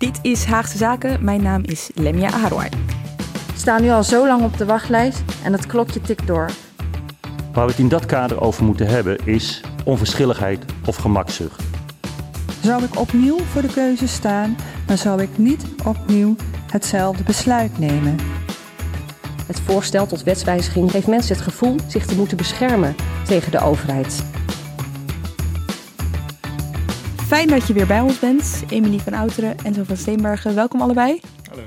Dit is Haagse Zaken. Mijn naam is Lemia Aharwai. We staan nu al zo lang op de wachtlijst en het klokje tikt door. Waar we het in dat kader over moeten hebben is onverschilligheid of gemakzucht. Zou ik opnieuw voor de keuze staan, dan zou ik niet opnieuw hetzelfde besluit nemen. Het voorstel tot wetswijziging geeft mensen het gevoel zich te moeten beschermen tegen de overheid. Fijn dat je weer bij ons bent. Emilie van Outeren en Zo van Steenbergen. Welkom allebei. Hallo.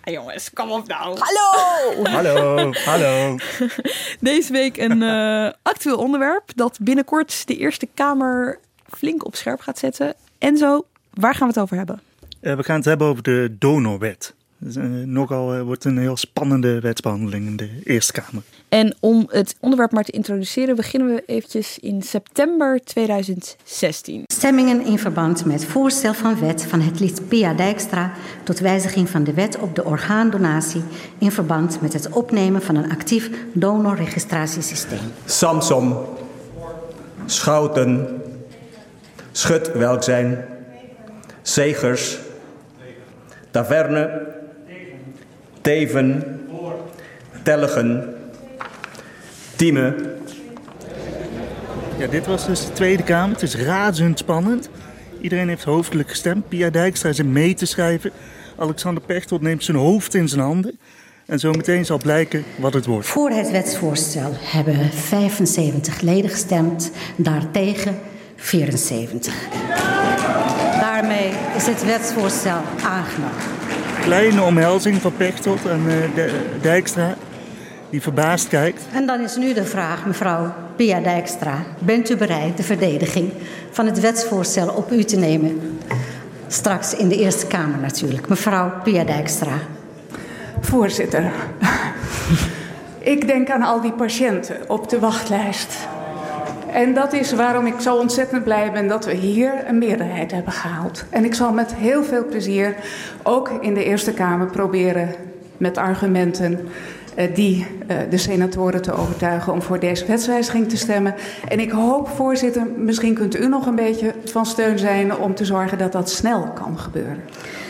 Hey jongens, kom op nou. Hallo! hallo, hallo. Deze week een uh, actueel onderwerp dat binnenkort de Eerste Kamer flink op scherp gaat zetten. Enzo, waar gaan we het over hebben? Uh, we gaan het hebben over de donorwet. Dus, uh, nogal uh, wordt een heel spannende wetsbehandeling in de Eerste Kamer. En om het onderwerp maar te introduceren, beginnen we eventjes in september 2016. Stemmingen in verband met voorstel van wet van het lid Pia Dijkstra tot wijziging van de wet op de orgaandonatie in verband met het opnemen van een actief donorregistratiesysteem. Samsom, Schouten, Schut Welkzijn, Zegers, Taverne, Teven, Telligen, Tieme. Ja, dit was dus de Tweede Kamer. Het is razendspannend. Iedereen heeft hoofdelijk gestemd. Pia Dijkstra is mee te schrijven. Alexander Pechtold neemt zijn hoofd in zijn handen. En zo meteen zal blijken wat het wordt. Voor het wetsvoorstel hebben 75 leden gestemd. Daartegen 74. Daarmee is het wetsvoorstel aangenomen. Kleine omhelzing van Pechtold en uh, Dijkstra, die verbaasd kijkt. En dan is nu de vraag, mevrouw Pia Dijkstra, bent u bereid de verdediging van het wetsvoorstel op u te nemen? Straks in de Eerste Kamer natuurlijk. Mevrouw Pia Dijkstra. Voorzitter, ik denk aan al die patiënten op de wachtlijst. En dat is waarom ik zo ontzettend blij ben dat we hier een meerderheid hebben gehaald. En ik zal met heel veel plezier ook in de Eerste Kamer proberen met argumenten uh, die uh, de senatoren te overtuigen om voor deze wetswijziging te stemmen. En ik hoop, voorzitter, misschien kunt u nog een beetje van steun zijn om te zorgen dat dat snel kan gebeuren.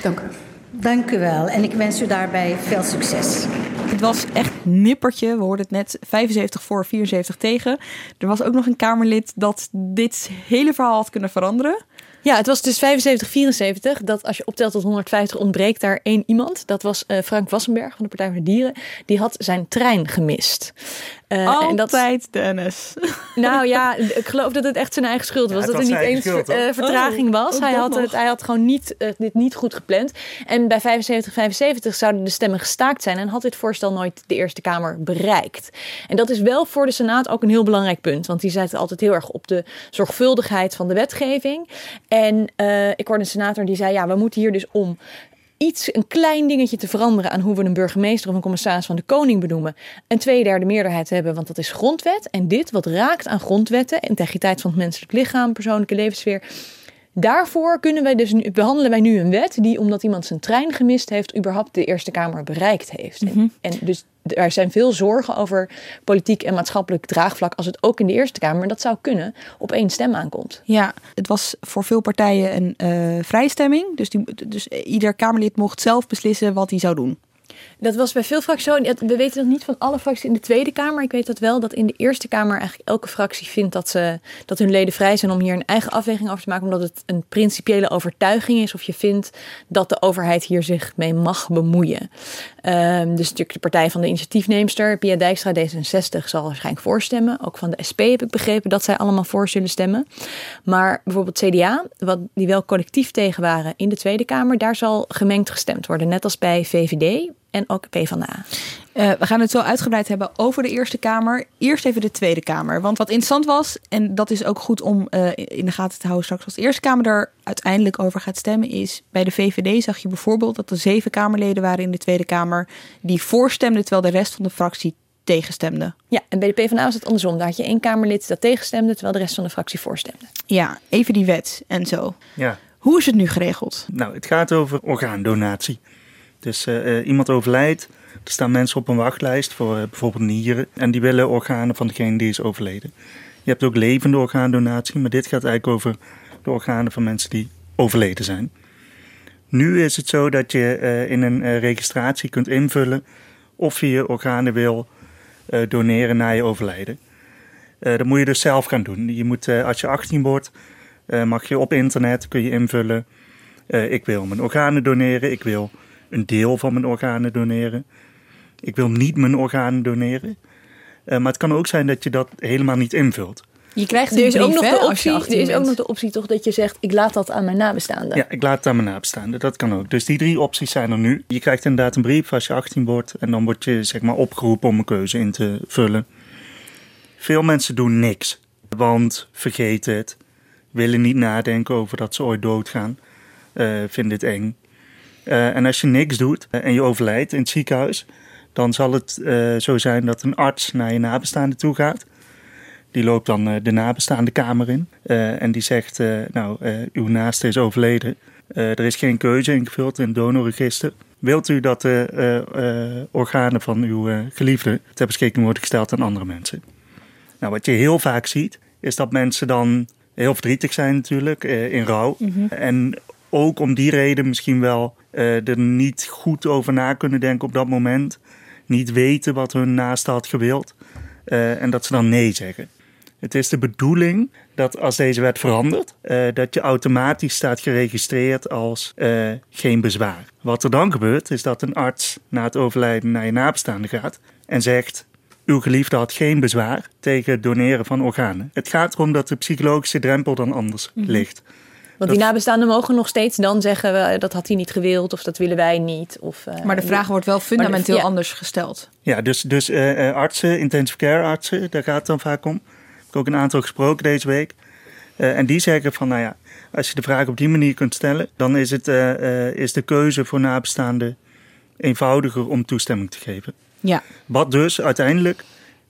Dank u. Dank u wel en ik wens u daarbij veel succes. Het was echt nippertje. We hoorden het net 75 voor, 74 tegen. Er was ook nog een Kamerlid dat dit hele verhaal had kunnen veranderen. Ja, het was dus 75, 74. Dat als je optelt tot 150 ontbreekt daar één iemand. Dat was uh, Frank Wassenberg van de Partij voor de Dieren. Die had zijn trein gemist. Uh, Altijd en dat, Dennis. Nou ja, ik geloof dat het echt zijn eigen schuld was. Ja, dat er niet eens schuld, uh, vertraging was. Oh, hij, had het, hij had gewoon niet, uh, dit niet goed gepland. En bij 75, 75 zouden de stemmen gestaakt zijn. En had dit voorstel nooit de Eerste Kamer bereikt. En dat is wel voor de Senaat ook een heel belangrijk punt. Want die zetten altijd heel erg op de zorgvuldigheid van de wetgeving. En ik hoorde een senator die zei: ja, we moeten hier dus om iets, een klein dingetje te veranderen aan hoe we een burgemeester of een commissaris van de koning benoemen, een tweederde meerderheid hebben, want dat is grondwet. En dit, wat raakt aan grondwetten, integriteit van het menselijk lichaam, persoonlijke levenssfeer. Daarvoor kunnen wij dus nu, behandelen wij nu een wet die, omdat iemand zijn trein gemist heeft, überhaupt de Eerste Kamer bereikt heeft. Mm -hmm. en, en dus er zijn veel zorgen over politiek en maatschappelijk draagvlak als het ook in de Eerste Kamer, dat zou kunnen, op één stem aankomt. Ja, het was voor veel partijen een uh, vrijstemming. Dus, die, dus ieder Kamerlid mocht zelf beslissen wat hij zou doen. Dat was bij veel fracties zo. We weten nog niet van alle fracties in de Tweede Kamer. Ik weet dat wel dat in de Eerste Kamer eigenlijk elke fractie vindt dat, ze, dat hun leden vrij zijn om hier een eigen afweging over te maken. Omdat het een principiële overtuiging is. Of je vindt dat de overheid hier zich mee mag bemoeien. Um, dus natuurlijk de partij van de initiatiefneemster, Pia Dijkstra, D66, zal waarschijnlijk voorstemmen. Ook van de SP heb ik begrepen dat zij allemaal voor zullen stemmen. Maar bijvoorbeeld CDA, wat, die wel collectief tegen waren in de Tweede Kamer, daar zal gemengd gestemd worden. Net als bij VVD en ook PvdA. Uh, we gaan het zo uitgebreid hebben over de Eerste Kamer. Eerst even de Tweede Kamer. Want wat interessant was, en dat is ook goed om uh, in de gaten te houden straks als de Eerste Kamer er uiteindelijk over gaat stemmen, is bij de VVD zag je bijvoorbeeld dat er zeven Kamerleden waren in de Tweede Kamer die voorstemden, terwijl de rest van de fractie tegenstemde. Ja, en bij de PvdA was het andersom. Daar had je één Kamerlid dat tegenstemde, terwijl de rest van de fractie voorstemde. Ja, even die wet en zo. Ja. Hoe is het nu geregeld? Nou, het gaat over orgaandonatie. Dus uh, iemand overlijdt, er staan mensen op een wachtlijst voor uh, bijvoorbeeld nieren. En die willen organen van degene die is overleden. Je hebt ook levende orgaandonatie, maar dit gaat eigenlijk over de organen van mensen die overleden zijn. Nu is het zo dat je uh, in een registratie kunt invullen of je je organen wil doneren na je overlijden. dat moet je dus zelf gaan doen. Je moet, als je 18 wordt, mag je op internet kun je invullen. ik wil mijn organen doneren, ik wil een deel van mijn organen doneren. Ik wil niet mijn organen doneren. Uh, maar het kan ook zijn dat je dat helemaal niet invult. Je krijgt er is ook nog de optie. Er is ook nog de optie toch dat je zegt: ik laat dat aan mijn nabestaanden. Ja, ik laat het aan mijn nabestaanden. Dat kan ook. Dus die drie opties zijn er nu. Je krijgt inderdaad een brief als je 18 wordt en dan word je zeg maar opgeroepen om een keuze in te vullen. Veel mensen doen niks, want vergeten het, willen niet nadenken over dat ze ooit doodgaan, uh, vinden het eng. Uh, en als je niks doet en je overlijdt in het ziekenhuis, dan zal het uh, zo zijn dat een arts naar je nabestaande toe gaat. Die loopt dan uh, de nabestaande kamer in en die zegt: Nou, uw naaste is overleden. er is geen keuze ingevuld in het donorregister. Wilt u dat de organen van uw geliefde ter beschikking worden gesteld aan andere mensen? Nou, wat je heel vaak ziet, is dat mensen dan heel verdrietig zijn natuurlijk, in rouw. Mm -hmm. En ook om die reden misschien wel er niet goed over na kunnen denken op dat moment. Niet weten wat hun naaste had gewild. Uh, en dat ze dan nee zeggen. Het is de bedoeling dat als deze wet verandert, uh, dat je automatisch staat geregistreerd als geen bezwaar. Wat er dan gebeurt, is dat een arts na het overlijden naar je nabestaande gaat en zegt: uw geliefde had geen bezwaar tegen het doneren van organen. Het gaat erom dat de psychologische drempel dan anders mm -hmm. Want die nabestaanden mogen nog steeds dan zeggen... dat had hij niet gewild of dat willen wij niet. Of, uh, maar de vraag wordt wel fundamenteel de, ja. anders gesteld. Ja, dus, dus uh, artsen, intensive care artsen, daar gaat het dan vaak om. Ik heb ook een aantal gesproken deze week. Uh, en die zeggen van, nou ja, als je de vraag op die manier kunt stellen... dan is, het, is de keuze voor nabestaanden eenvoudiger om toestemming te geven. Ja. Wat dus uiteindelijk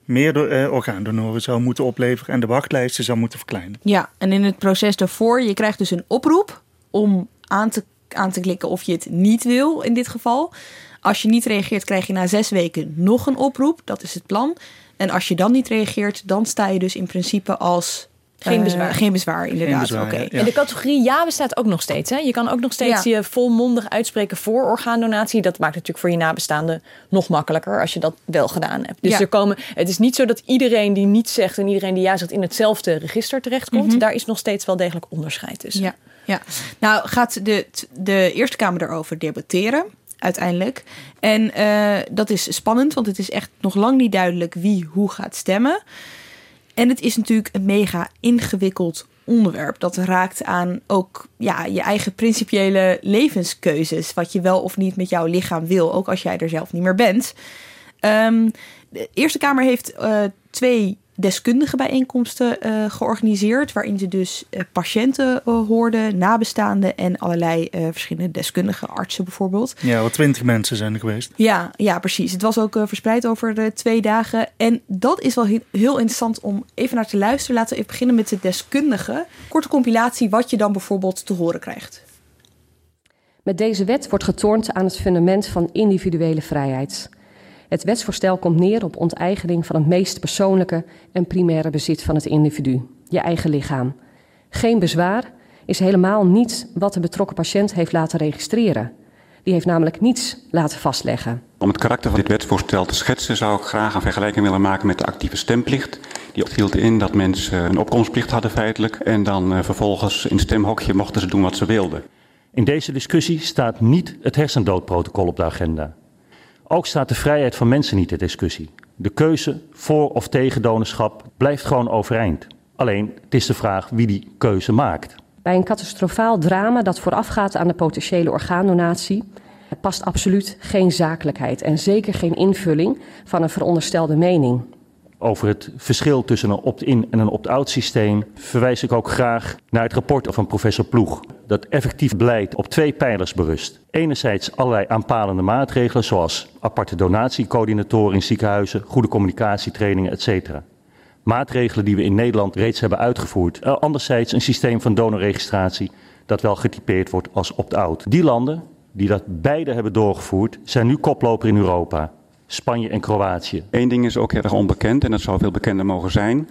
meer uh, orgaandonoren zou moeten opleveren en de wachtlijsten zou moeten verkleinen. Ja, en in het proces daarvoor, je krijgt dus een oproep om aan te, aan te klikken of je het niet wil in dit geval. Als je niet reageert, krijg je na zes weken nog een oproep. Dat is het plan. En als je dan niet reageert, dan sta je dus in principe als geen bezwaar. Uh, geen bezwaar, inderdaad. Oké. Okay. Ja. En de categorie ja bestaat ook nog steeds. Hè? Je kan ook nog steeds ja. je volmondig uitspreken voor orgaandonatie. Dat maakt natuurlijk voor je nabestaanden nog makkelijker als je dat wel gedaan hebt. Dus ja. er komen, het is niet zo dat iedereen die niet zegt en iedereen die ja zegt in hetzelfde register terechtkomt. Mm -hmm. Daar is nog steeds wel degelijk onderscheid tussen. Ja. Ja, nou gaat de, de Eerste Kamer daarover debatteren uiteindelijk. En uh, dat is spannend, want het is echt nog lang niet duidelijk wie hoe gaat stemmen. En het is natuurlijk een mega ingewikkeld onderwerp. Dat raakt aan ook ja, je eigen principiële levenskeuzes. Wat je wel of niet met jouw lichaam wil, ook als jij er zelf niet meer bent. Um, de Eerste Kamer heeft uh, twee deskundige bijeenkomsten uh, georganiseerd. Waarin ze dus uh, patiënten uh, hoorden, nabestaanden en allerlei verschillende deskundige artsen bijvoorbeeld. Ja, wel twintig mensen zijn er geweest. Ja, ja precies. Het was ook verspreid over de twee dagen. En dat is wel heel, heel interessant om even naar te luisteren. Laten we even beginnen met de deskundige. Korte compilatie wat je dan bijvoorbeeld te horen krijgt. Met deze wet wordt getornd aan het fundament van individuele vrijheid. Het wetsvoorstel komt neer op onteigening van het meest persoonlijke en primaire bezit van het individu, je eigen lichaam. Geen bezwaar is helemaal niet wat de betrokken patiënt heeft laten registreren. Die heeft namelijk niets laten vastleggen. Om het karakter van dit wetsvoorstel te schetsen zou ik graag een vergelijking willen maken met de actieve stemplicht. Die hield in dat mensen een opkomstplicht hadden feitelijk en dan uh, vervolgens in het stemhokje mochten ze doen wat ze wilden. In deze discussie staat niet het hersendoodprotocol op de agenda. Ook staat de vrijheid van mensen niet ter discussie. De keuze voor of tegen donorschap blijft gewoon overeind. Alleen het is de vraag wie die keuze maakt. Bij een catastrofaal drama dat voorafgaat aan de potentiële orgaandonatie past absoluut geen zakelijkheid en zeker geen invulling van een veronderstelde mening. Over het verschil tussen een opt-in en een opt-out systeem verwijs ik ook graag naar het rapport van professor Ploeg. Dat effectief beleid op twee pijlers berust. Enerzijds allerlei aanpalende maatregelen zoals aparte donatiecoördinatoren in ziekenhuizen, goede communicatietrainingen, etc. Maatregelen die we in Nederland reeds hebben uitgevoerd. Eh, anderzijds een systeem van donorregistratie dat wel getypeerd wordt als opt-out. Die landen die dat beide hebben doorgevoerd zijn nu koploper in Europa. Spanje en Kroatië. Eén ding is ook erg onbekend en dat zou veel bekender mogen zijn.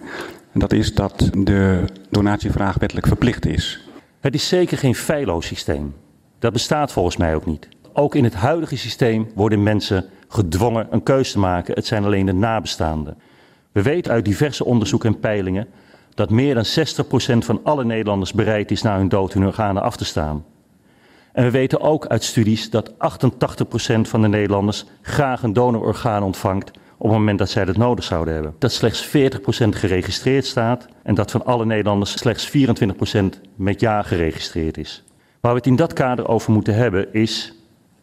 En dat is dat de donatievraag wettelijk verplicht is. Het is zeker geen feilloos systeem. Dat bestaat volgens mij ook niet. Ook in het huidige systeem worden mensen gedwongen een keuze te maken. Het zijn alleen de nabestaanden. We weten uit diverse onderzoeken en peilingen dat meer dan 60% van alle Nederlanders bereid is na hun dood hun organen af te staan. En we weten ook uit studies dat 88% van de Nederlanders graag een donororgaan ontvangt op het moment dat zij dat nodig zouden hebben. Dat slechts 40% geregistreerd staat en dat van alle Nederlanders slechts 24% met ja geregistreerd is. Waar we het in dat kader over moeten hebben is,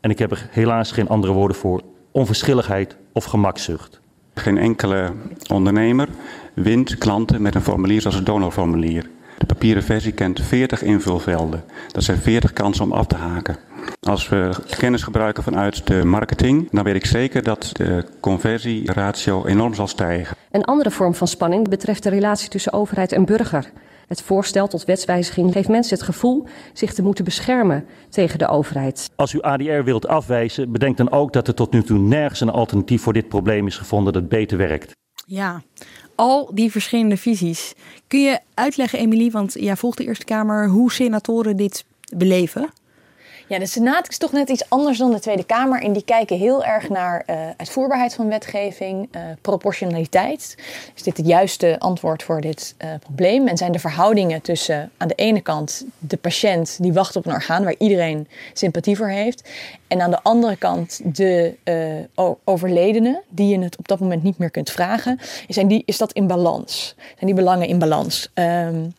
en ik heb er helaas geen andere woorden voor, onverschilligheid of gemakzucht. Geen enkele ondernemer wint klanten met een formulier zoals het donorformulier. De papieren versie kent 40 invulvelden. Dat zijn 40 kansen om af te haken. Als we kennis gebruiken vanuit de marketing, dan weet ik zeker dat de conversieratio enorm zal stijgen. Een andere vorm van spanning betreft de relatie tussen overheid en burger. Het voorstel tot wetswijziging geeft mensen het gevoel zich te moeten beschermen tegen de overheid. Als u ADR wilt afwijzen, bedenk dan ook dat er tot nu toe nergens een alternatief voor dit probleem is gevonden dat beter werkt. Ja, al die verschillende visies. Kun je uitleggen, Emilie, want jij volgt de Eerste Kamer, hoe senatoren dit beleven? Ja, de Senaat is toch net iets anders dan de Tweede Kamer. En die kijken heel erg naar uh, uitvoerbaarheid van wetgeving, uh, proportionaliteit. Is dit het juiste antwoord voor dit uh, probleem? En zijn de verhoudingen tussen aan de ene kant de patiënt die wacht op een orgaan waar iedereen sympathie voor heeft. En aan de andere kant de overledene, die je het op dat moment niet meer kunt vragen. Zijn die, is dat in balans? Zijn die belangen in balans? Um,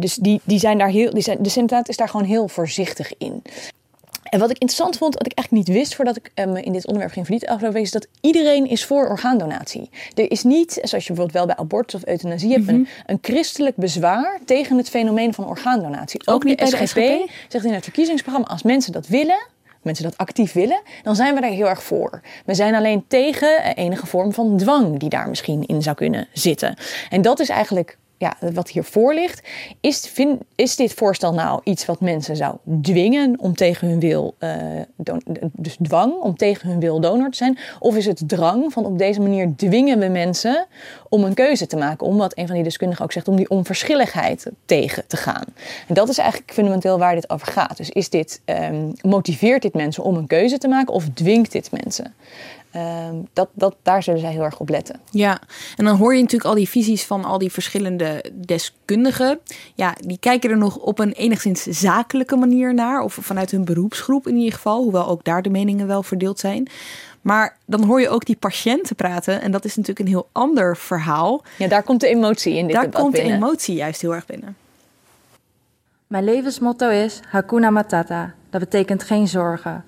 dus die, die zijn daar heel, die zijn, de Senaat is daar gewoon heel voorzichtig in. En wat ik interessant vond, wat ik eigenlijk niet wist voordat ik me in dit onderwerp ging verdiepen is dat iedereen is voor orgaandonatie. Er is niet, zoals je bijvoorbeeld wel bij abortus of euthanasie hebt, een, een, christelijk bezwaar tegen het fenomeen van orgaandonatie. Ook, Ook niet de SGP, SGP zegt in het verkiezingsprogramma, als mensen dat willen, mensen dat actief willen, dan zijn we daar heel erg voor. We zijn alleen tegen enige vorm van dwang die daar misschien in zou kunnen zitten. En dat is eigenlijk ja, wat hiervoor ligt. Is, vind, is dit voorstel nou iets wat mensen zou dwingen om tegen hun wil, don, dus dwang om tegen hun wil donor te zijn? Of is het drang van op deze manier dwingen we mensen om een keuze te maken? Om wat een van die deskundigen ook zegt, om die onverschilligheid tegen te gaan. En dat is eigenlijk fundamenteel waar dit over gaat. Dus is dit, um, motiveert dit mensen om een keuze te maken of dwingt dit mensen? Ehm, dat, dat, daar zullen zij heel erg op letten. Ja, en dan hoor je natuurlijk al die visies van al die verschillende deskundigen. Ja, die kijken er nog op een enigszins zakelijke manier naar. Of vanuit hun beroepsgroep in ieder geval. Hoewel ook daar de meningen wel verdeeld zijn. Maar dan hoor je ook die patiënten praten. En dat is natuurlijk een heel ander verhaal. Ja, daar komt de emotie in dit daar debat komt binnen. de emotie juist heel erg binnen. Mijn levensmotto is Hakuna Matata. Dat betekent geen zorgen.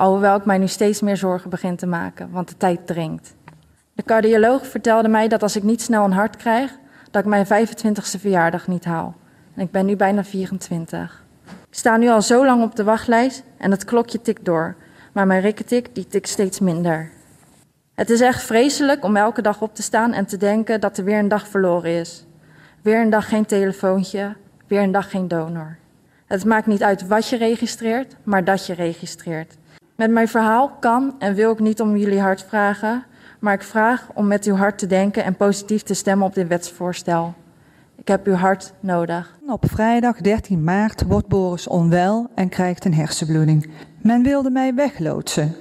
Alhoewel ik mij nu steeds meer zorgen begin te maken, want de tijd dringt. De cardioloog vertelde mij dat als ik niet snel een hart krijg, dat ik mijn 25ste verjaardag niet haal. En ik ben nu bijna 24. Ik sta nu al zo lang op de wachtlijst en het klokje tikt door. Maar mijn rikketik die tikt steeds minder. Het is echt vreselijk om elke dag op te staan en te denken dat er weer een dag verloren is. Weer een dag geen telefoontje, weer een dag geen donor. Het maakt niet uit wat je registreert, maar dat je registreert. Met mijn verhaal kan en wil ik niet om jullie hart vragen, maar ik vraag om met uw hart te denken en positief te stemmen op dit wetsvoorstel. Ik heb uw hart nodig. Op vrijdag 13 maart wordt Boris onwel en krijgt een hersenbloeding. Men wilde mij wegloodsen.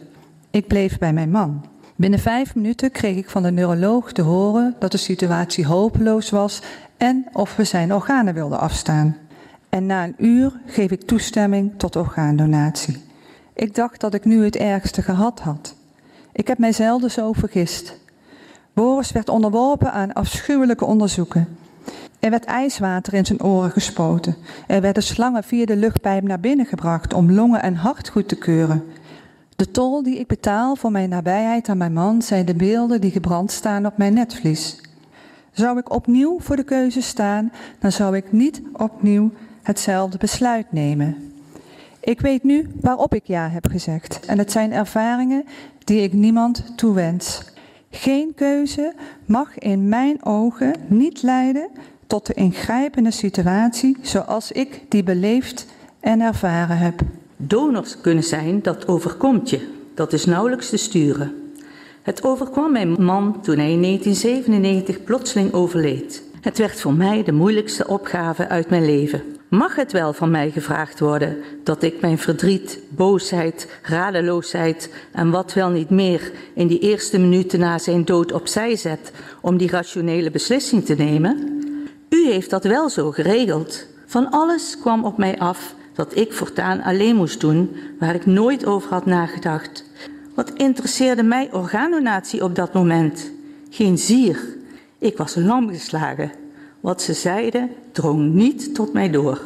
Ik bleef bij mijn man. Binnen vijf minuten kreeg ik van de neuroloog te horen dat de situatie hopeloos was en of we zijn organen wilden afstaan. En na een uur geef ik toestemming tot orgaandonatie. Ik dacht dat ik nu het ergste gehad had. Ik heb mij zelden zo vergist. Boris werd onderworpen aan afschuwelijke onderzoeken. Er werd ijswater in zijn oren gespoten. Er werden slangen via de luchtpijp naar binnen gebracht om longen en hart goed te keuren. De tol die ik betaal voor mijn nabijheid aan mijn man zijn de beelden die gebrand staan op mijn netvlies. Zou ik opnieuw voor de keuze staan, dan zou ik niet opnieuw hetzelfde besluit nemen. Ik weet nu waarop ik ja heb gezegd en het zijn ervaringen die ik niemand toewens. Geen keuze mag in mijn ogen niet leiden tot de ingrijpende situatie zoals ik die beleefd en ervaren heb. Donors kunnen zijn, dat overkomt je. Dat is nauwelijks te sturen. Het overkwam mijn man toen hij in 1997 plotseling overleed. Het werd voor mij de moeilijkste opgave uit mijn leven. Mag het wel van mij gevraagd worden dat ik mijn verdriet, boosheid, radeloosheid en wat wel niet meer in die eerste minuten na zijn dood opzij zet om die rationele beslissing te nemen? U heeft dat wel zo geregeld. Van alles kwam op mij af dat ik voortaan alleen moest doen waar ik nooit over had nagedacht. Wat interesseerde mij orgaandonatie op dat moment? Geen zier. Ik was lam geslagen. Wat ze zeiden drong niet tot mij door.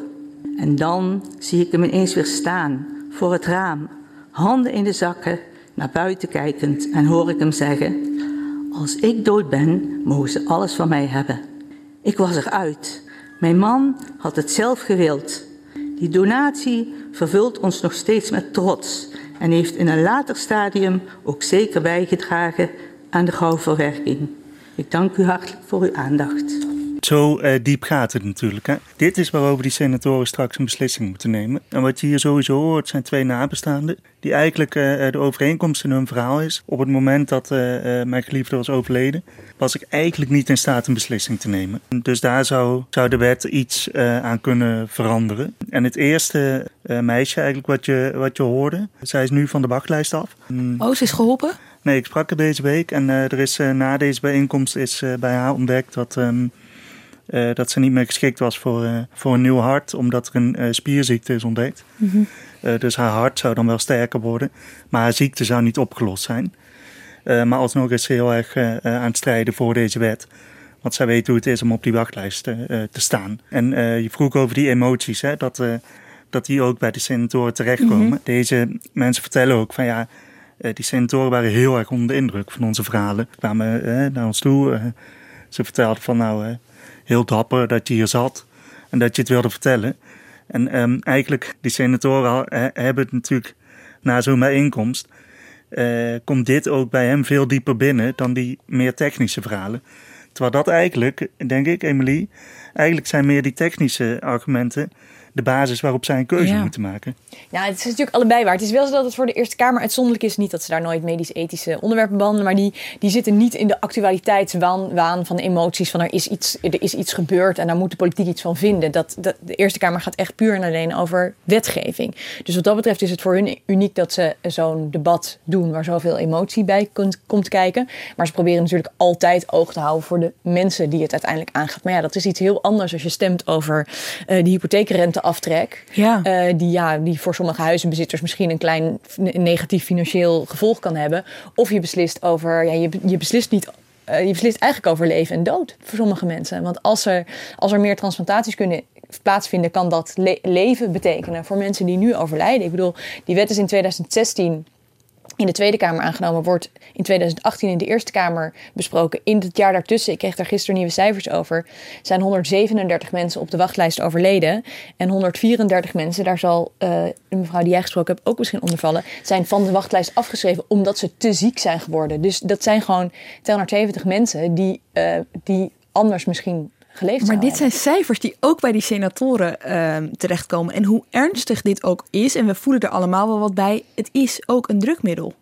En dan zie ik hem ineens weer staan voor het raam, handen in de zakken, naar buiten kijkend en hoor ik hem zeggen: Als ik dood ben, mogen ze alles van mij hebben. Ik was eruit. Mijn man had het zelf gewild. Die donatie vervult ons nog steeds met trots en heeft in een later stadium ook zeker bijgedragen aan de gauwverwerking. Ik dank u hartelijk voor uw aandacht. Zo uh, diep gaat het natuurlijk. Hè? Dit is waarover die senatoren straks een beslissing moeten nemen. En wat je hier sowieso hoort zijn twee nabestaanden. Die eigenlijk uh, de overeenkomst in hun verhaal is. Op het moment dat uh, mijn geliefde was overleden, was ik eigenlijk niet in staat een beslissing te nemen. Dus daar zou, zou de wet iets aan kunnen veranderen. En het eerste meisje eigenlijk wat je, wat je hoorde, zij is nu van de wachtlijst af. Oh, ze is geholpen? Nee, ik sprak er deze week en er is na deze bijeenkomst is bij haar ontdekt dat... Um, uh, dat ze niet meer geschikt was voor, uh, voor een nieuw hart, omdat er een uh, spierziekte is ontdekt. Mm -hmm. dus haar hart zou dan wel sterker worden, maar haar ziekte zou niet opgelost zijn. maar alsnog is ze heel erg aan het strijden voor deze wet. Want zij weet hoe het is om op die wachtlijst te staan. En je vroeg over die emoties, hè, dat, dat die ook bij de senatoren terechtkomen. Mm -hmm. Deze mensen vertellen ook van ja, die senatoren waren heel erg onder de indruk van onze verhalen. Ze kwamen naar ons toe. ze vertelden van nou heel dapper dat je hier zat en dat je het wilde vertellen. En um, eigenlijk, die senatoren hebben het natuurlijk na zo'n bijeenkomst. Uh, komt dit ook bij hem veel dieper binnen dan die meer technische verhalen. Terwijl dat eigenlijk, denk ik, Emily, eigenlijk zijn meer die technische argumenten de basis waarop zij een keuze moeten maken. Ja, het is natuurlijk allebei waar. Het is wel zo dat het voor de Eerste Kamer uitzonderlijk is. Niet dat ze daar nooit medisch-ethische onderwerpen behandelen, maar die, die zitten niet in de actualiteitswaan van emoties. Van er is, iets, er is iets gebeurd en daar moet de politiek iets van vinden. Dat, dat, de Eerste Kamer gaat echt puur en alleen over wetgeving. Dus wat dat betreft is het voor hun uniek dat ze zo'n debat doen waar zoveel emotie bij komt, komt kijken. Maar ze proberen natuurlijk altijd oog te houden voor de mensen die het uiteindelijk aangaat. Maar ja, dat is iets heel anders als je stemt over uh, de hypotheekrente aftrek. Ja. Uh, die, ja, die voor sommige huizenbezitters misschien een klein negatief financieel gevolg kan hebben. Of je beslist over, ja, je, je beslist niet uh, je beslist eigenlijk over leven en dood voor sommige mensen. Want als er, als er meer transplantaties kunnen plaatsvinden, kan dat le leven betekenen voor mensen die nu overlijden. Ik bedoel, die wet is in 2016 in de Tweede Kamer aangenomen, wordt in 2018 in de Eerste Kamer besproken. In het jaar daartussen, ik kreeg daar gisteren nieuwe cijfers over, zijn 137 mensen op de wachtlijst overleden. En 134 mensen, daar zal uh, de mevrouw die jij gesproken hebt ook misschien onder vallen, zijn van de wachtlijst afgeschreven omdat ze te ziek zijn geworden. Dus dat zijn gewoon 270 mensen die, uh, die anders misschien geleefd Maar dit zijn cijfers die ook bij die senatoren uh, terechtkomen. En hoe ernstig dit ook is, en we voelen er allemaal wel wat bij, het is ook een drukmiddel.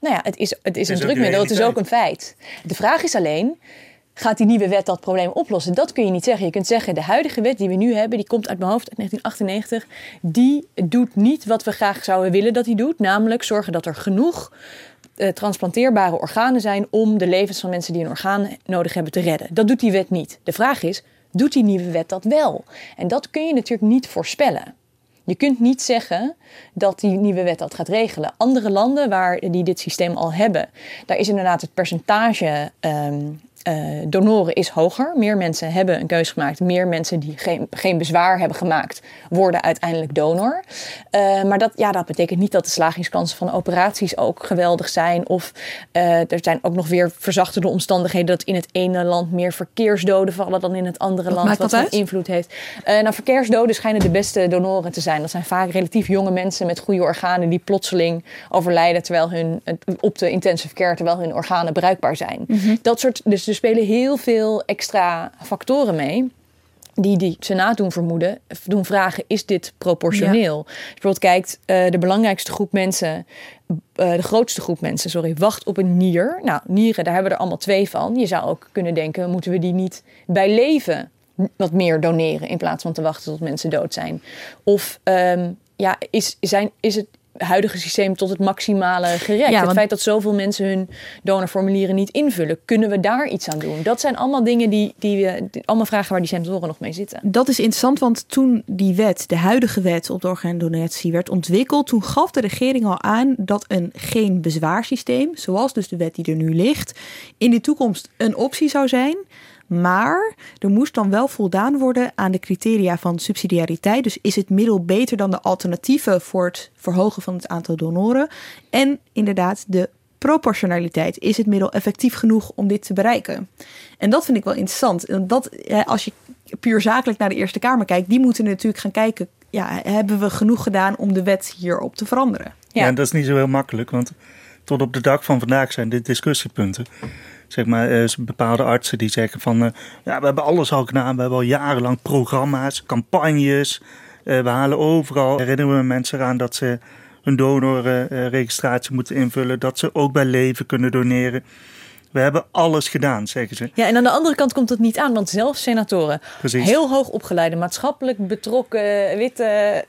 Nou ja, het is, het is een drukmiddel, het is ook een feit. De vraag is alleen, gaat die nieuwe wet dat probleem oplossen? Dat kun je niet zeggen. Je kunt zeggen, de huidige wet die we nu hebben, die komt uit mijn hoofd uit 1998, die doet niet wat we graag zouden willen dat die doet, namelijk zorgen dat er genoeg uh, transplanteerbare organen zijn om de levens van mensen die een orgaan nodig hebben te redden. Dat doet die wet niet. De vraag is, doet die nieuwe wet dat wel? En dat kun je natuurlijk niet voorspellen. Je kunt niet zeggen dat die nieuwe wet dat gaat regelen. Andere landen waar die dit systeem al hebben, daar is inderdaad het percentage um, uh, donoren is hoger. Meer mensen hebben een keuze gemaakt. Meer mensen die geen, geen bezwaar hebben gemaakt, worden uiteindelijk donor. Uh, maar dat, ja, dat betekent niet dat de slagingskansen van operaties ook geweldig zijn. Of uh, er zijn ook nog weer verzachtende omstandigheden dat in het ene land meer verkeersdoden vallen dan in het andere wat land. wat een invloed heeft. nou, verkeersdoden schijnen de beste donoren te zijn. Dat zijn vaak relatief jonge mensen met goede organen die plotseling overlijden terwijl hun, op de intensive care terwijl hun organen bruikbaar zijn. Mm -hmm. Dat soort. Dus er spelen heel veel extra factoren mee die die Senaat doen vermoeden, doen vragen: is dit proportioneel? Ja. Als je bijvoorbeeld kijkt, uh, de belangrijkste groep mensen, uh, de grootste groep mensen, sorry, wacht op een nier. Nou, nieren, daar hebben we er allemaal twee van. Je zou ook kunnen denken: moeten we die niet bij leven wat meer doneren in plaats van te wachten tot mensen dood zijn? Of um, ja, is, zijn, is het huidige systeem tot het maximale gerekt. Ja, want... Het feit dat zoveel mensen hun donorformulieren niet invullen, kunnen we daar iets aan doen? Dat zijn allemaal dingen die, die allemaal vragen waar die senatoren nog mee zitten. Dat is interessant, want toen die wet, de huidige wet op de orgaandonatie werd ontwikkeld, toen gaf de regering al aan dat een geen bezwaarsysteem, zoals dus de wet die er nu ligt, in de toekomst een optie zou zijn. Maar er moest dan wel voldaan worden aan de criteria van subsidiariteit. Dus is het middel beter dan de alternatieven voor het verhogen van het aantal donoren? En inderdaad de proportionaliteit. Is het middel effectief genoeg om dit te bereiken? En dat vind ik wel interessant. Dat, als je puur zakelijk naar de Eerste Kamer kijkt, die moeten natuurlijk gaan kijken. Ja, hebben we genoeg gedaan om de wet hierop te veranderen? Ja, en dat is niet zo heel makkelijk, want tot op de dag van vandaag zijn dit discussiepunten zeg maar, uh, bepaalde artsen die zeggen van... Uh, ja, we hebben alles al gedaan. We hebben al jarenlang programma's, campagnes. Uh, we halen overal. Herinneren we mensen eraan dat ze hun donorregistratie moeten invullen. Dat ze ook bij leven kunnen doneren. We hebben alles gedaan, zeggen ze. Ja, en aan de andere kant komt het niet aan, want zelfs senatoren, Precies. heel hoog opgeleide, maatschappelijk betrokken, witte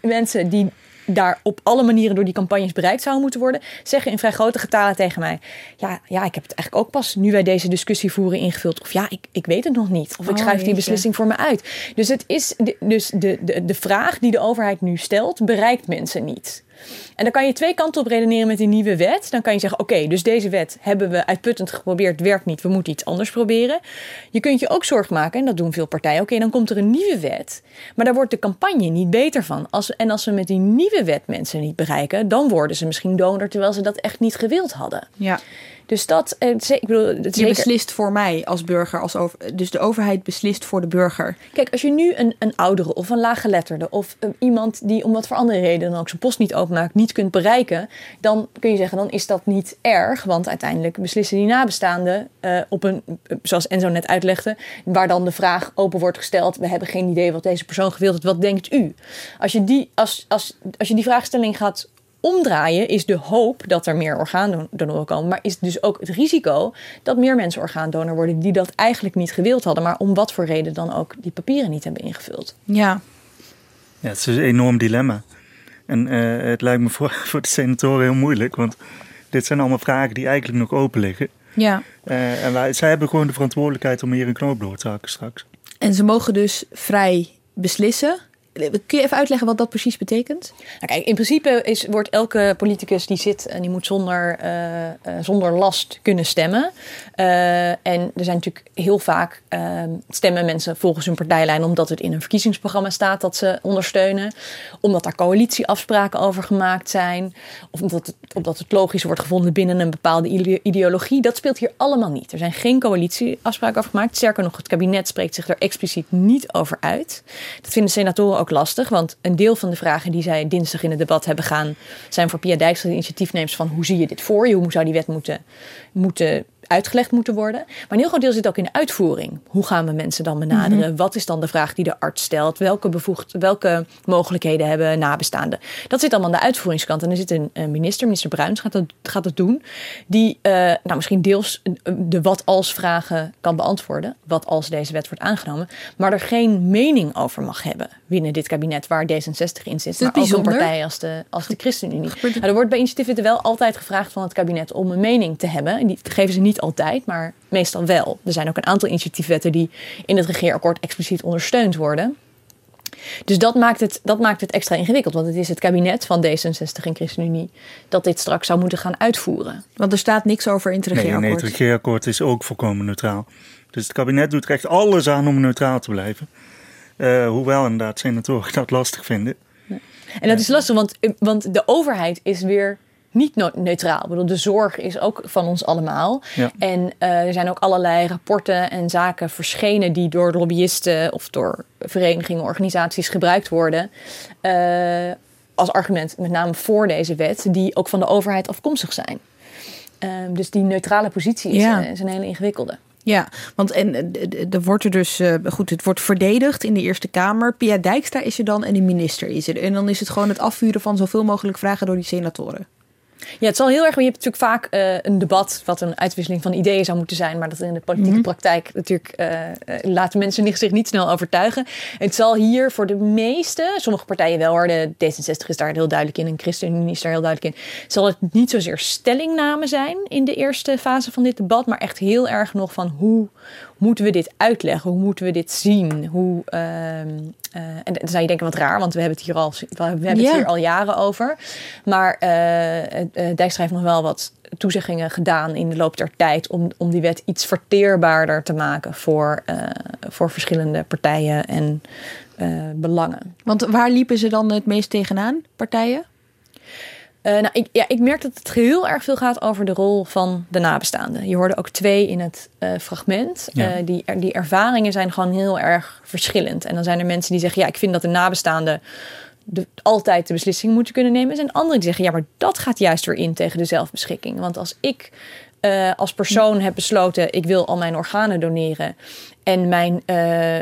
mensen die daar op alle manieren door die campagnes bereikt zouden moeten worden, zeggen in vrij grote getalen tegen mij: Ja, ja ik heb het eigenlijk ook pas nu wij deze discussie voeren ingevuld. Of ja, ik, ik weet het nog niet. Of ik oh, schrijf die beslissing voor me uit. Dus, het is dus de, de, de vraag die de overheid nu stelt, bereikt mensen niet. En dan kan je twee kanten op redeneren met die nieuwe wet. Dan kan je zeggen: oké, dus deze wet hebben we uitputtend geprobeerd, werkt niet, we moeten iets anders proberen. Je kunt je ook zorgen maken, en dat doen veel partijen. Oké, dan komt er een nieuwe wet, maar daar wordt de campagne niet beter van. Als, en als we met die nieuwe wet mensen niet bereiken, dan worden ze misschien donor terwijl ze dat echt niet gewild hadden. Ja. Dus dat, eh, ik bedoel, je zeker... beslist voor mij als burger, als over, dus de overheid beslist voor de burger. Kijk, als je nu een, een oudere of een laaggeletterde of uh, iemand die om wat voor andere redenen ook zijn post niet openmaakt, niet kunt bereiken, dan kun je zeggen, dan is dat niet erg, want uiteindelijk beslissen die nabestaanden uh, op een, zoals Enzo net uitlegde, waar dan de vraag open wordt gesteld, we hebben geen idee wat deze persoon gewild heeft, wat denkt u? Als je die, als, als, als je die vraagstelling gaat omdraaien is de hoop dat er meer orgaandonoren komen. Maar is dus ook het risico dat meer mensen orgaandonor worden die dat eigenlijk niet gewild hadden. Maar om wat voor reden dan ook die papieren niet hebben ingevuld. Ja. Ja, het is een enorm dilemma. En uh, het lijkt me voor, voor de senatoren heel moeilijk. Want dit zijn allemaal vragen die eigenlijk nog open liggen. Ja. Uh, en wij, zij hebben gewoon de verantwoordelijkheid om hier een knoop door te hakken straks. En ze mogen dus vrij beslissen Kun je even uitleggen wat dat precies betekent? Nou kijk, in principe is, wordt elke politicus die zit en die moet zonder, uh, uh, zonder last kunnen stemmen. En er zijn natuurlijk heel vaak stemmen mensen volgens hun partijlijn omdat het in een verkiezingsprogramma staat dat ze ondersteunen. Omdat daar coalitieafspraken over gemaakt zijn. Of omdat het, het logisch wordt gevonden binnen een bepaalde ideologie. Dat speelt hier allemaal niet. Er zijn geen coalitieafspraken over gemaakt. Sterker nog, het kabinet spreekt zich er expliciet niet over uit. Dat vinden senatoren ook lastig. Want een deel van de vragen die zij dinsdag in het debat hebben gaan, zijn voor Pia Dijkstra de van hoe zie je dit voor je? Hoe zou die wet moeten, moeten uitgelegd moeten worden. Maar een heel groot deel zit ook in de uitvoering. Hoe gaan we mensen dan benaderen? Mhm. Wat is dan de vraag die de arts stelt? Welke, bevoegd, welke mogelijkheden hebben nabestaanden? Dat zit allemaal aan de uitvoeringskant. En er zit een, minister, minister Bruins gaat dat, gaat dat doen. Die uh, nou, misschien deels de wat als vragen kan beantwoorden. Wat als deze wet wordt aangenomen. Maar er geen mening over mag hebben binnen dit kabinet waar D66 in zit. Maar ook een partij als de, als de ChristenUnie. Nou, er wordt bij initiatieven wel altijd gevraagd van het kabinet om een mening te hebben. En die geven ze niet altijd, maar meestal wel. Er zijn ook een aantal initiatiefwetten die in het regeerakkoord expliciet ondersteund worden. Dus dat maakt, het, dat maakt het extra ingewikkeld. Want het is het kabinet van D66 en ChristenUnie dat dit straks zou moeten gaan uitvoeren. Want er staat niks over in het regeerakkoord. Nee, nee het regeerakkoord is ook volkomen neutraal. Dus het kabinet doet er echt alles aan om neutraal te blijven. Uh, hoewel inderdaad senatoren dat lastig vinden. Ja. En dat is lastig, want, want de overheid is weer niet neutraal. Ik bedoel, de zorg is ook van ons allemaal. Ja. En uh, er zijn ook allerlei rapporten en zaken verschenen die door lobbyisten of door verenigingen, organisaties gebruikt worden. Uh, als argument, met name voor deze wet, die ook van de overheid afkomstig zijn. Uh, dus die neutrale positie is, Ja. is een hele ingewikkelde. Ja, want en eh, er wordt er dus uh, goed, het wordt verdedigd in de Eerste Kamer. Pia Dijkstra is er dan en de minister is er. En dan is het gewoon het afvuren van zoveel mogelijk vragen door die senatoren. Ja, het zal heel erg. Je hebt natuurlijk vaak uh, een debat wat een uitwisseling van ideeën zou moeten zijn, maar dat in de politieke Mhm. praktijk natuurlijk uh, laten mensen zich niet snel overtuigen. Het zal hier voor de meeste, sommige partijen wel hoor, de D66 is daar heel duidelijk in en ChristenUnie is daar heel duidelijk in, zal het niet zozeer stellingname zijn in de eerste fase van dit debat, maar echt heel erg nog van hoe moeten we dit uitleggen, hoe moeten we dit zien, hoe uh, en dan zou je denken wat raar, want we hebben het hier al, we hebben het hier al jaren over, maar uh, Dijkstra heeft nog wel wat toezeggingen gedaan in de loop der tijd om, om die wet iets verteerbaarder te maken voor, voor verschillende partijen en belangen. Want waar liepen ze dan het meest tegenaan, partijen? Uh, nou, ik, ja, ik merk dat het heel erg veel gaat over de rol van de nabestaanden. Je hoorde ook twee in het uh, fragment. Ja. Uh, die, die ervaringen zijn gewoon heel erg verschillend. En dan zijn er mensen die zeggen: Ja, ik vind dat de nabestaanden de, altijd de beslissing moeten kunnen nemen. Er zijn anderen die zeggen: Ja, maar dat gaat juist weer in tegen de zelfbeschikking. Want als ik uh, als persoon heb besloten: ik wil al mijn organen doneren. En mijn, uh,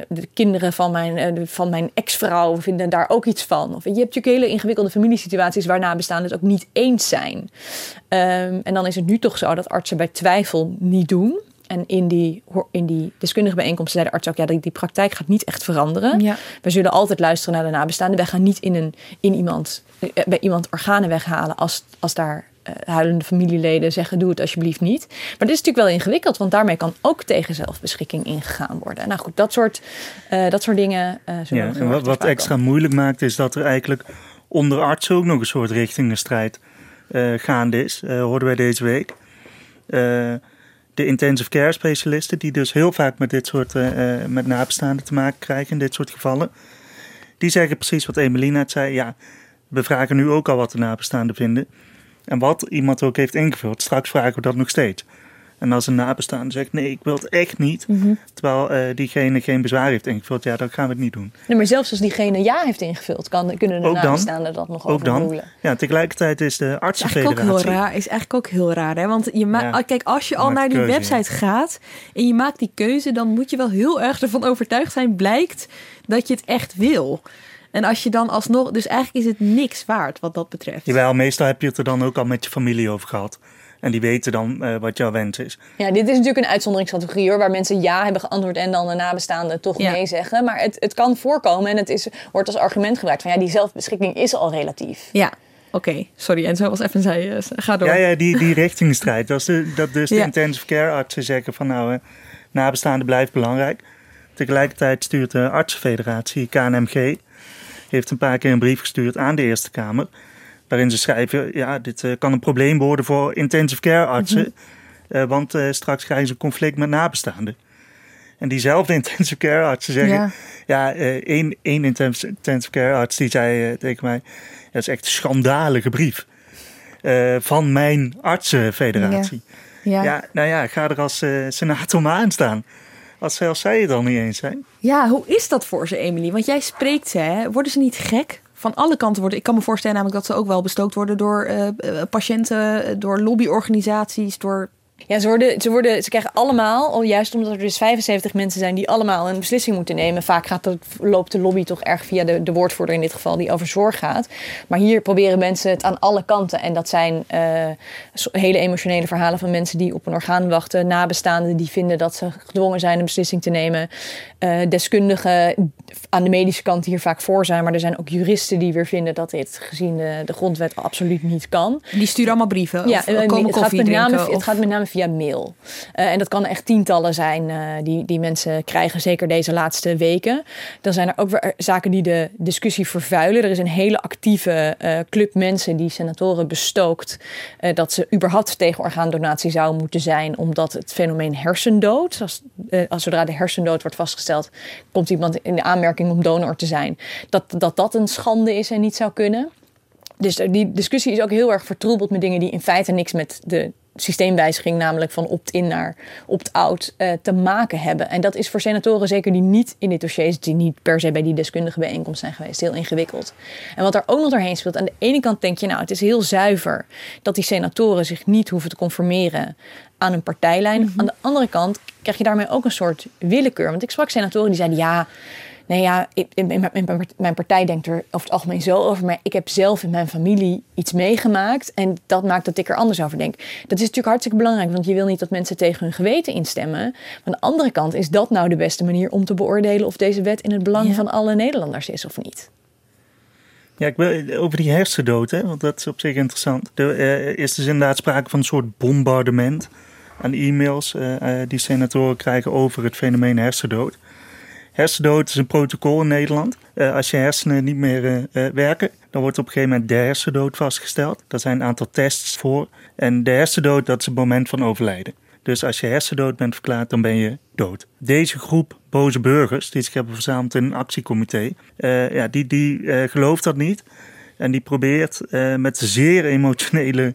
de kinderen van mijn, uh, van mijn ex-vrouw vinden daar ook iets van. Of je hebt natuurlijk hele ingewikkelde familiesituaties waar nabestaanden het ook niet eens zijn. Um, en dan is het nu toch zo dat artsen bij twijfel niet doen. En in die, in die deskundige bijeenkomsten zei de arts ook... ja, die, die praktijk gaat niet echt veranderen. Ja. We zullen altijd luisteren naar de nabestaanden. Wij gaan niet in, een, in iemand, bij iemand organen weghalen als, als daar huilende familieleden zeggen: doe het alsjeblieft niet. Maar dit is natuurlijk wel ingewikkeld, want daarmee kan ook tegen zelfbeschikking ingegaan worden. Nou goed, dat soort, uh, dat soort dingen. Uh, ja, en wat, wat extra moeilijk maakt, is dat er eigenlijk onder artsen ook nog een soort richtingenstrijd uh, gaande is. Hoorden wij deze week. De intensive care specialisten, die dus heel vaak met dit soort met nabestaanden te maken krijgen in dit soort gevallen. Die zeggen precies wat Emeline net zei. Ja, we vragen nu ook al wat de nabestaanden vinden. En wat iemand ook heeft ingevuld, straks vragen we dat nog steeds. En als een nabestaande zegt, nee, ik wil het echt niet. Mm -hmm. Terwijl uh, diegene geen bezwaar heeft ingevuld, ja, dan gaan we het niet doen. Nee, maar zelfs als diegene ja heeft ingevuld, kan, kunnen de ook nabestaanden dat nog ook dan. Ja, tegelijkertijd is de artsenfederatie... Is eigenlijk ook heel raar, is eigenlijk ook heel raar, hè? Want je Ja, kijk, als je al naar die keuze, website gaat en je maakt die keuze, dan moet je wel heel erg ervan overtuigd zijn, blijkt dat je het echt wil. En als je dan alsnog, dus eigenlijk is het niks waard wat dat betreft. Jawel, meestal heb je het er dan ook al met je familie over gehad. En die weten dan uh, wat jouw wens is. Ja, dit is natuurlijk een uitzonderingscategorie hoor, waar mensen ja hebben geantwoord en dan de nabestaanden toch Ja. nee zeggen. Maar het, het kan voorkomen en het is, wordt als argument gebruikt van ja, die zelfbeschikking is al relatief. Ja, oké. Sorry, en zoals even zei, uh, ga door. Ja, ja die, die richtingstrijd. Dat, is de, dat dus de Ja. intensive care artsen zeggen van nou, uh, nabestaanden blijft belangrijk. Tegelijkertijd stuurt de artsenfederatie, KNMG, heeft een paar keer een brief gestuurd aan de Eerste Kamer. Waarin ze schrijven, ja, dit uh, kan een probleem worden voor intensive care artsen. Mm -hmm. uh, want uh, straks krijgen ze een conflict met nabestaanden. En diezelfde intensive care artsen zeggen... Ja. Ja, één, één intensive, intensive care arts die zei tegen mij... Dat is echt een schandalige brief. van mijn artsenfederatie. Ja. Ja. Ja. nou ja, ga er als senator maar aan staan. Als zelfs zij het dan niet eens zijn. ja, hoe is dat voor ze, Emily? Want jij spreekt ze, hè? Worden ze niet gek? van alle kanten worden. Ik kan me voorstellen namelijk dat ze ook wel bestookt worden door uh, patiënten, door lobbyorganisaties, door Ja, ze, worden, ze, worden, ze krijgen allemaal, juist omdat er dus 75 mensen zijn die allemaal een beslissing moeten nemen. Vaak gaat dat, loopt de lobby toch erg via de, de woordvoerder in dit geval, die over zorg gaat. Maar hier proberen mensen het aan alle kanten. En dat zijn uh, hele emotionele verhalen van mensen die op een orgaan wachten. Nabestaanden die vinden dat ze gedwongen zijn een beslissing te nemen. Uh, deskundigen aan de medische kant die hier vaak voor zijn. Maar er zijn ook juristen die weer vinden dat dit gezien de, de grondwet absoluut niet kan. Die sturen allemaal brieven? Ja, of, komen het, gaat met name, of... het gaat met name via mail. Uh, en dat kan echt tientallen zijn uh, die, die mensen krijgen, zeker deze laatste weken. Dan zijn er ook weer zaken die de discussie vervuilen. Er is een hele actieve uh, club mensen die senatoren bestookt dat ze überhaupt tegen orgaandonatie zou moeten zijn, omdat het fenomeen hersendood, als, als zodra de hersendood wordt vastgesteld, komt iemand in de aanmerking om donor te zijn, dat dat, dat een schande is en niet zou kunnen. Dus die discussie is ook heel erg vertroebeld met dingen die in feite niks met de systeemwijziging, namelijk van opt-in naar opt-out, uh, te maken hebben. En dat is voor senatoren, zeker die niet in dit dossier die niet per se bij die deskundige bijeenkomst zijn geweest, heel ingewikkeld. En wat er ook nog doorheen speelt, aan de ene kant denk je, nou, het is heel zuiver dat die senatoren zich niet hoeven te conformeren aan een partijlijn. Mm -hmm. Aan de andere kant krijg je daarmee ook een soort willekeur. Want ik sprak senatoren die zeiden, ja nee ja, in, in, in, mijn partij denkt er over het algemeen zo over. Maar ik heb zelf in mijn familie iets meegemaakt. En dat maakt dat ik er anders over denk. Dat is natuurlijk hartstikke belangrijk. Want je wil niet dat mensen tegen hun geweten instemmen. Maar aan de andere kant is dat nou de beste manier om te beoordelen of deze wet in het belang ja. van alle Nederlanders is of niet. Ja, ik wil over die hersendood, hè, want dat is op zich interessant. Er uh, is dus inderdaad sprake van een soort bombardement aan e-mails uh, uh, die senatoren krijgen over het fenomeen hersendood. Hersendood is een protocol in Nederland. Uh, als je hersenen niet meer uh, uh, werken, dan wordt op een gegeven moment de hersendood vastgesteld. Daar zijn een aantal tests voor. En de hersendood, dat is het moment van overlijden. Dus als je hersendood bent verklaard, dan ben je dood. Deze groep boze burgers, die zich hebben verzameld in een actiecomité, ja, die, die gelooft dat niet. En die probeert met zeer emotionele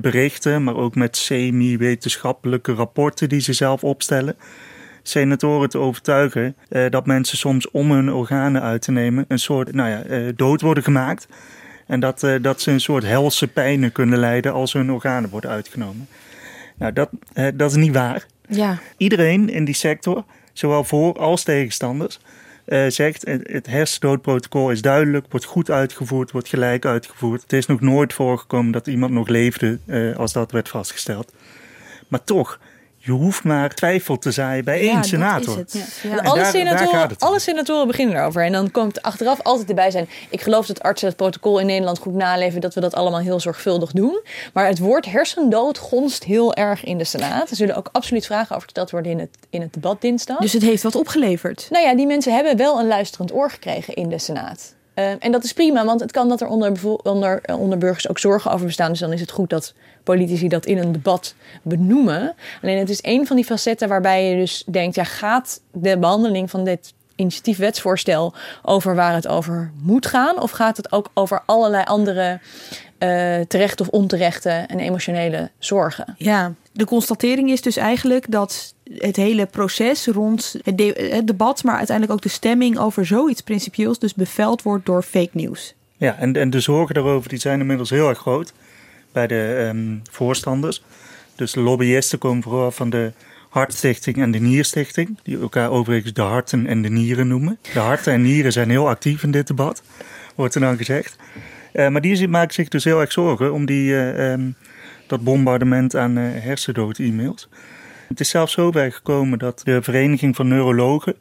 berichten, maar ook met semi-wetenschappelijke rapporten die ze zelf opstellen senatoren te overtuigen uh, dat mensen soms om hun organen uit te nemen een soort nou ja, uh, dood worden gemaakt. En dat, uh, dat ze een soort helse pijnen kunnen lijden als hun organen worden uitgenomen. Nou, dat, dat is niet waar. Ja. Iedereen in die sector, zowel voor als tegenstanders, zegt het, het hersendoodprotocol is duidelijk, wordt goed uitgevoerd, wordt gelijk uitgevoerd. Het is nog nooit voorgekomen dat iemand nog leefde als dat werd vastgesteld. Maar toch, je hoeft maar twijfel te zaaien bij ja, één senator. Dat is het. Ja. Alle, daar, senatoren, daar alle senatoren beginnen erover. En dan komt achteraf altijd erbij zijn... ik geloof dat artsen het protocol in Nederland goed naleven... dat we dat allemaal heel zorgvuldig doen. Maar het woord hersendood gonst heel erg in de Senaat. Er zullen ook absoluut vragen over gesteld worden in het, in het debat dinsdag. Dus het heeft wat opgeleverd? Nou ja, die mensen hebben wel een luisterend oor gekregen in de Senaat. Uh, en dat is prima, want het kan dat er onder, onder, onder burgers ook zorgen over bestaan. Dus dan is het goed dat politici dat in een debat benoemen. Alleen het is een van die facetten waarbij je dus denkt: ja, gaat de behandeling van dit initiatief wetsvoorstel over waar het over moet gaan? Of gaat het ook over allerlei andere uh, terechte of onterechte en emotionele zorgen? Ja, de constatering is dus eigenlijk dat het hele proces rond het, de het, debat, maar uiteindelijk ook de stemming over zoiets principieels, dus beveld wordt door fake nieuws. Ja, en, en de zorgen daarover die zijn inmiddels heel erg groot bij de um, voorstanders. Dus de lobbyisten komen vooral van de Hartstichting en de Nierstichting, die elkaar overigens de harten en de nieren noemen. De harten en nieren zijn heel actief in dit debat, wordt er dan gezegd. Uh, maar die maken zich dus heel erg zorgen om die, uh, um, dat bombardement aan uh, hersendood-e-mails. Het is zelfs zo bij gekomen dat de Vereniging van Neurologen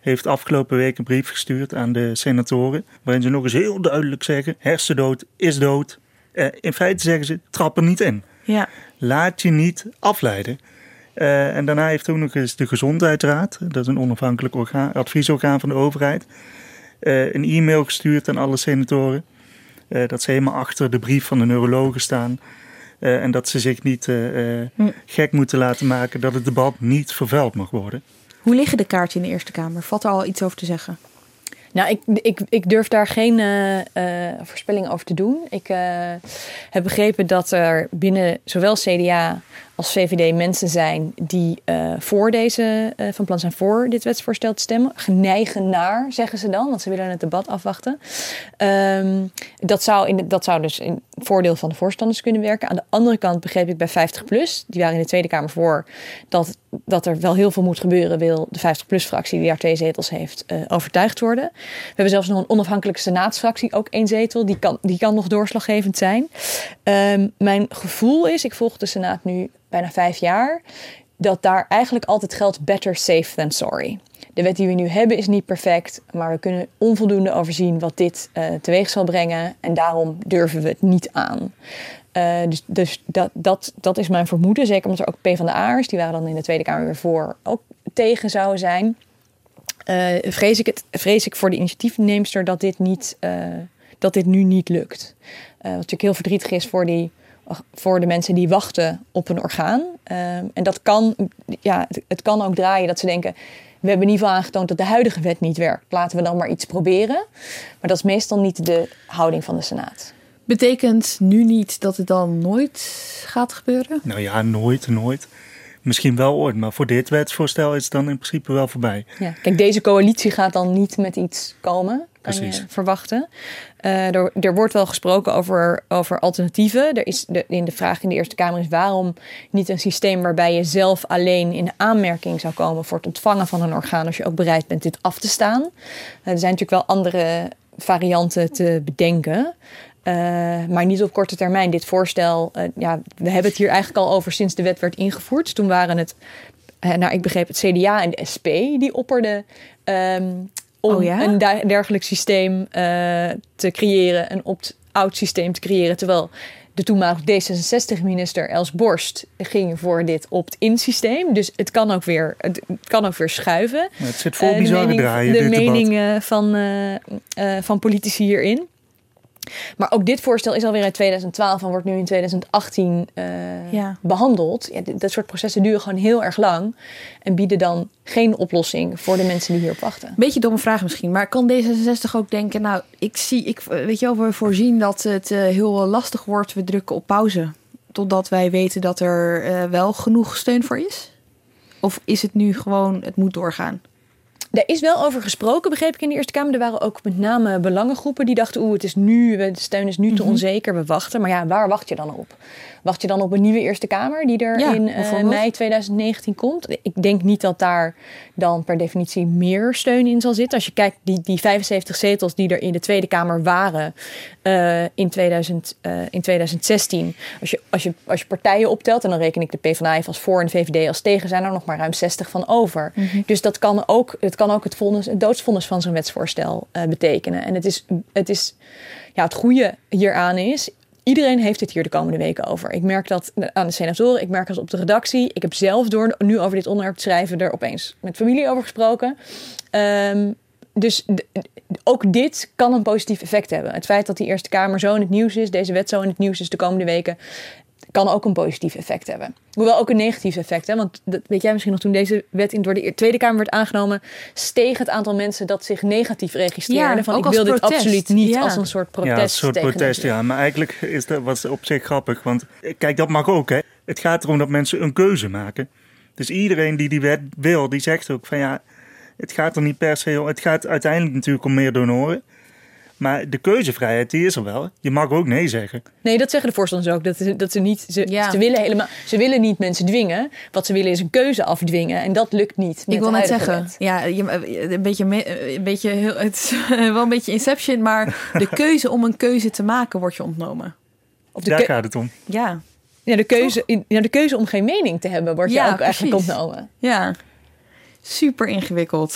heeft afgelopen week een brief gestuurd aan de senatoren, waarin ze nog eens heel duidelijk zeggen: hersendood is dood. Uh, in feite zeggen ze: trap er niet in. Ja. Laat je niet afleiden. Uh, en daarna heeft ook nog eens de Gezondheidsraad, dat is een onafhankelijk orgaan, adviesorgaan van de overheid, uh, een e-mail gestuurd aan alle senatoren. dat ze helemaal achter de brief van de neurologen staan. Uh, en dat ze zich niet uh, uh, hm. gek moeten laten maken dat het debat niet vervuild mag worden. Hoe liggen de kaarten in de Eerste Kamer? Valt er al iets over te zeggen? Nou, ik, ik, ik durf daar geen voorspelling over te doen. Ik heb begrepen dat er binnen zowel CDA als VVD mensen zijn die uh, voor deze, uh, van plan zijn voor dit wetsvoorstel te stemmen. Geneigen naar, zeggen ze dan, want ze willen het debat afwachten. Um, dat, zou in, dat zou dus in voordeel van de voorstanders kunnen werken. Aan de andere kant begreep ik bij 50PLUS, die waren in de Tweede Kamer voor, dat, dat er wel heel veel moet gebeuren, wil de 50PLUS-fractie, die daar twee zetels heeft, uh, overtuigd worden. We hebben zelfs nog een onafhankelijke senaatsfractie, ook één zetel, die kan, die kan nog doorslaggevend zijn. Um, mijn gevoel is, ik volg de Senaat nu bijna vijf jaar, dat daar eigenlijk altijd geldt better safe than sorry. De wet die we nu hebben is niet perfect, maar we kunnen onvoldoende overzien wat dit uh, teweeg zal brengen en daarom durven we het niet aan. Uh, dus dus dat, dat, dat is mijn vermoeden, zeker omdat er ook PvdA'ers, die waren dan in de Tweede Kamer weer voor, ook tegen zouden zijn. Uh, vrees, ik het, vrees ik voor de initiatiefneemster dat dit, niet, dat dit nu niet lukt. wat natuurlijk heel verdrietig is voor die voor de mensen die wachten op een orgaan. Um, en dat kan, ja, het, het, kan ook draaien dat ze denken. We hebben in ieder geval aangetoond dat de huidige wet niet werkt. Laten we dan maar iets proberen. Maar dat is meestal niet de houding van de Senaat. Betekent nu niet dat het dan nooit gaat gebeuren? Nou ja, nooit, nooit. Misschien wel ooit, maar voor dit wetsvoorstel is het dan in principe wel voorbij. Ja, kijk, deze coalitie gaat dan niet met iets komen kan je verwachten. Uh, er, er, wordt wel gesproken over, over alternatieven. Er is de, in de vraag in de Eerste Kamer is waarom niet een systeem waarbij je zelf alleen in aanmerking zou komen voor het ontvangen van een orgaan als je ook bereid bent dit af te staan. Uh, er zijn natuurlijk wel andere varianten te bedenken. Uh, maar niet op korte termijn. Dit voorstel, ja, we hebben het hier eigenlijk al over sinds de wet werd ingevoerd. Toen waren het, nou ik begreep het CDA en de SP die opperden um, om oh ja? een dergelijk systeem uh, te creëren, een opt-out systeem te creëren. Terwijl de toenmalige D66-minister Els Borst ging voor dit opt-in systeem. Dus het kan ook weer, het kan ook weer schuiven. het zit vol uh, bizarre draaien. De meningen van, uh, van politici hierin. Maar ook dit voorstel is alweer uit 2012 en wordt nu in 2018 uh, ja. behandeld. Ja, dat soort processen duren gewoon heel erg lang en bieden dan geen oplossing voor de mensen die hierop wachten. Beetje domme vraag misschien, maar kan D66 ook denken: Nou, ik zie, ik, weet je wel, we voorzien dat het uh, heel lastig wordt. We drukken op pauze totdat wij weten dat er uh, wel genoeg steun voor is? Of is het nu gewoon, het moet doorgaan? Daar is wel over gesproken, begreep ik in de Eerste Kamer. Er waren ook met name belangengroepen die dachten: oeh, het is nu, de steun is nu te mhm. onzeker, we wachten. Maar ja, waar wacht je dan op? Wacht je dan op een nieuwe Eerste Kamer die er in uh, mei 2019 komt? Ik denk niet dat daar dan per definitie meer steun in zal zitten. Als je kijkt, die, die 75 zetels die er in de Tweede Kamer waren uh, in, 2000, uh, in 2016. Als je, als, je, als je partijen optelt, en dan reken ik de PvdA als voor en de VVD als tegen, zijn er nog maar ruim 60 van over. Mm -hmm. Dus dat kan ook, het kan ook het, vonnis, het doodsvonnis van zo'n wetsvoorstel betekenen. En het is, het is ja, het goede hieraan is, Iedereen heeft het hier de komende weken over. Ik merk dat aan de senatoren, ik merk dat op de redactie. Ik heb zelf door nu over dit onderwerp te schrijven er opeens met familie over gesproken. Um, dus ook dit kan een positief effect hebben. Het feit dat die Eerste Kamer zo in het nieuws is, deze wet zo in het nieuws is de komende weken, kan ook een positief effect hebben. Hoewel ook een negatief effect. Hè? Want dat weet jij misschien nog, toen deze wet in, door de Tweede Kamer werd aangenomen, steeg het aantal mensen dat zich negatief registreerde. Ja, van ik wil dit absoluut niet ja. als een soort protest. Ja, een soort protest, ja. Maar eigenlijk is dat was op zich grappig. Want kijk, dat mag ook. Hè. Het gaat erom dat mensen een keuze maken. Dus iedereen die die wet wil, die zegt ook van ja, het gaat er niet per se om. Het gaat uiteindelijk natuurlijk om meer donoren. Maar de keuzevrijheid die is er wel. Je mag ook nee zeggen. Nee, dat zeggen de voorstanders ook. Dat, ze, dat ze niet. Ze, ja. ze, willen helemaal. Ze willen niet mensen dwingen. Wat ze willen is een keuze afdwingen. En dat lukt niet. Ik wil net zeggen. Ja, je, een beetje. Een beetje heel, het is wel een beetje inception. Maar de keuze om een keuze te maken wordt je ontnomen. Of de Daar gaat het om. Ja. Ja de, keuze, ja, de keuze om geen mening te hebben wordt ja, je ook precies. eigenlijk ontnomen. Ja, super ingewikkeld.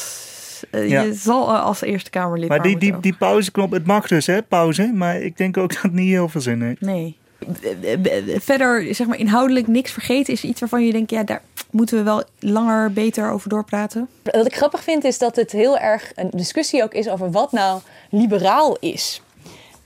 Uh, ja. Je zal uh, als Eerste Kamerlid. Maar die, die, die pauzeknop, het mag dus, hè, pauze. Maar ik denk ook dat het niet heel veel zin heeft. Nee. Verder, zeg maar, inhoudelijk niks vergeten is iets waarvan je denkt, ja, daar moeten we wel langer beter over doorpraten. Wat ik grappig vind is dat het heel erg een discussie ook is over wat nou liberaal is.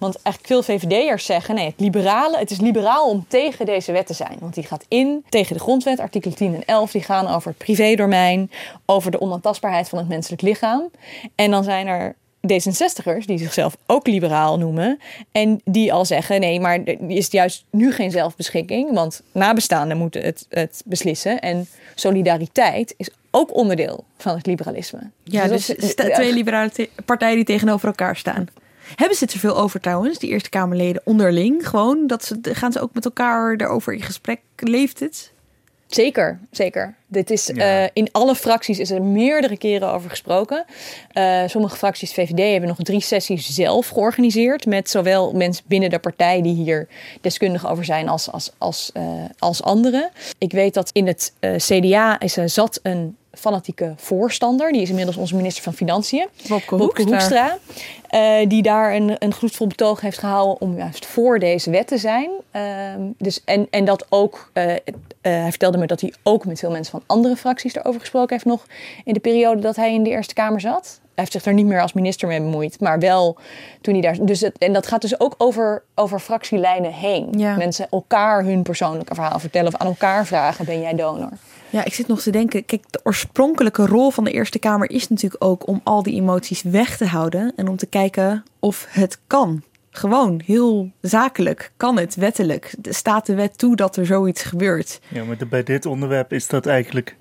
Want eigenlijk veel VVD'ers zeggen: nee, het, liberale, het is liberaal om tegen deze wet te zijn. Want die gaat in tegen de grondwet, artikel 10 en 11. Die gaan over het privédomein, over de onaantastbaarheid van het menselijk lichaam. En dan zijn er D66'ers, die zichzelf ook liberaal noemen. En die al zeggen: nee, maar er is juist nu geen zelfbeschikking. Want nabestaanden moeten het, het beslissen. En solidariteit is ook onderdeel van het liberalisme. Ja, dus, dus twee liberale partijen die tegenover elkaar staan. Hebben ze het er veel over trouwens, die Eerste Kamerleden onderling? Gewoon, dat ze, gaan ze ook met elkaar daarover in gesprek? Leeft het? Zeker, zeker. Dit is, uh, in alle fracties is er meerdere keren over gesproken. Uh, sommige fracties, VVD, hebben nog drie sessies zelf georganiseerd. Met zowel mensen binnen de partij die hier deskundig over zijn als, als, als, uh, als anderen. Ik weet dat in het CDA is, zat een fanatieke voorstander. Die is inmiddels onze minister van Financiën. Wopke Hoekstra. Uh, die daar een, een gloedvol betoog heeft gehouden om juist voor deze wet te zijn. Uh, dus, en, en dat ook, uh, hij vertelde me dat hij ook met veel mensen van andere fracties erover gesproken heeft nog in de periode dat hij in de Eerste Kamer zat. Hij heeft zich daar niet meer als minister mee bemoeid, maar wel toen hij daar. Dus het, en dat gaat dus ook over, over fractielijnen heen. Ja. Mensen elkaar hun persoonlijke verhaal vertellen of aan elkaar vragen: ben jij donor? Ja, ik zit nog te denken. Kijk, de oorspronkelijke rol van de Eerste Kamer is natuurlijk ook om al die emoties weg te houden en om te kijken of het kan. Gewoon heel zakelijk. Kan het wettelijk? Staat de wet toe dat er zoiets gebeurt? Ja, maar bij dit onderwerp is dat eigenlijk.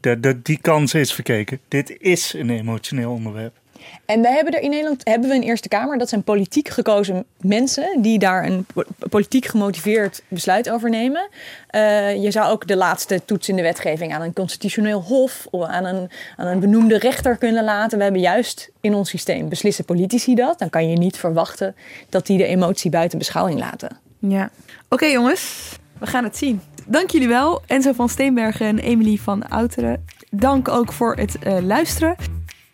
De, die kans is verkeken. Dit is een emotioneel onderwerp. En wij hebben er in Nederland hebben we een Eerste Kamer. Dat zijn politiek gekozen mensen die daar een politiek gemotiveerd besluit over nemen. Uh, je zou ook de laatste toets in de wetgeving aan een constitutioneel hof of aan een, aan een benoemde rechter kunnen laten. We hebben juist in ons systeem beslissen politici dat. Dan kan je niet verwachten dat die de emotie buiten beschouwing laten. Ja. Oké jongens, we gaan het zien. Dank jullie wel, Enzo van Steenbergen en Emily van Outeren. Dank ook voor het uh, luisteren.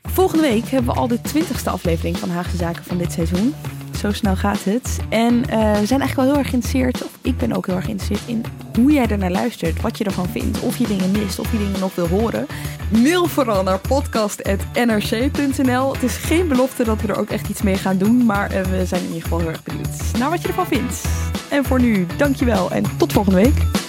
Volgende week hebben we al de twintigste aflevering van Haagse Zaken van dit seizoen. Zo snel gaat het. En uh, we zijn eigenlijk wel heel erg geïnteresseerd, of ik ben ook heel erg geïnteresseerd in hoe jij er naar luistert, wat je ervan vindt, of je dingen mist, of je dingen nog wil horen. Mail vooral naar podcast.nrc.nl. Het is geen belofte dat we er ook echt iets mee gaan doen, maar uh, we zijn in ieder geval heel erg benieuwd naar wat je ervan vindt. En voor nu, dankjewel en tot volgende week.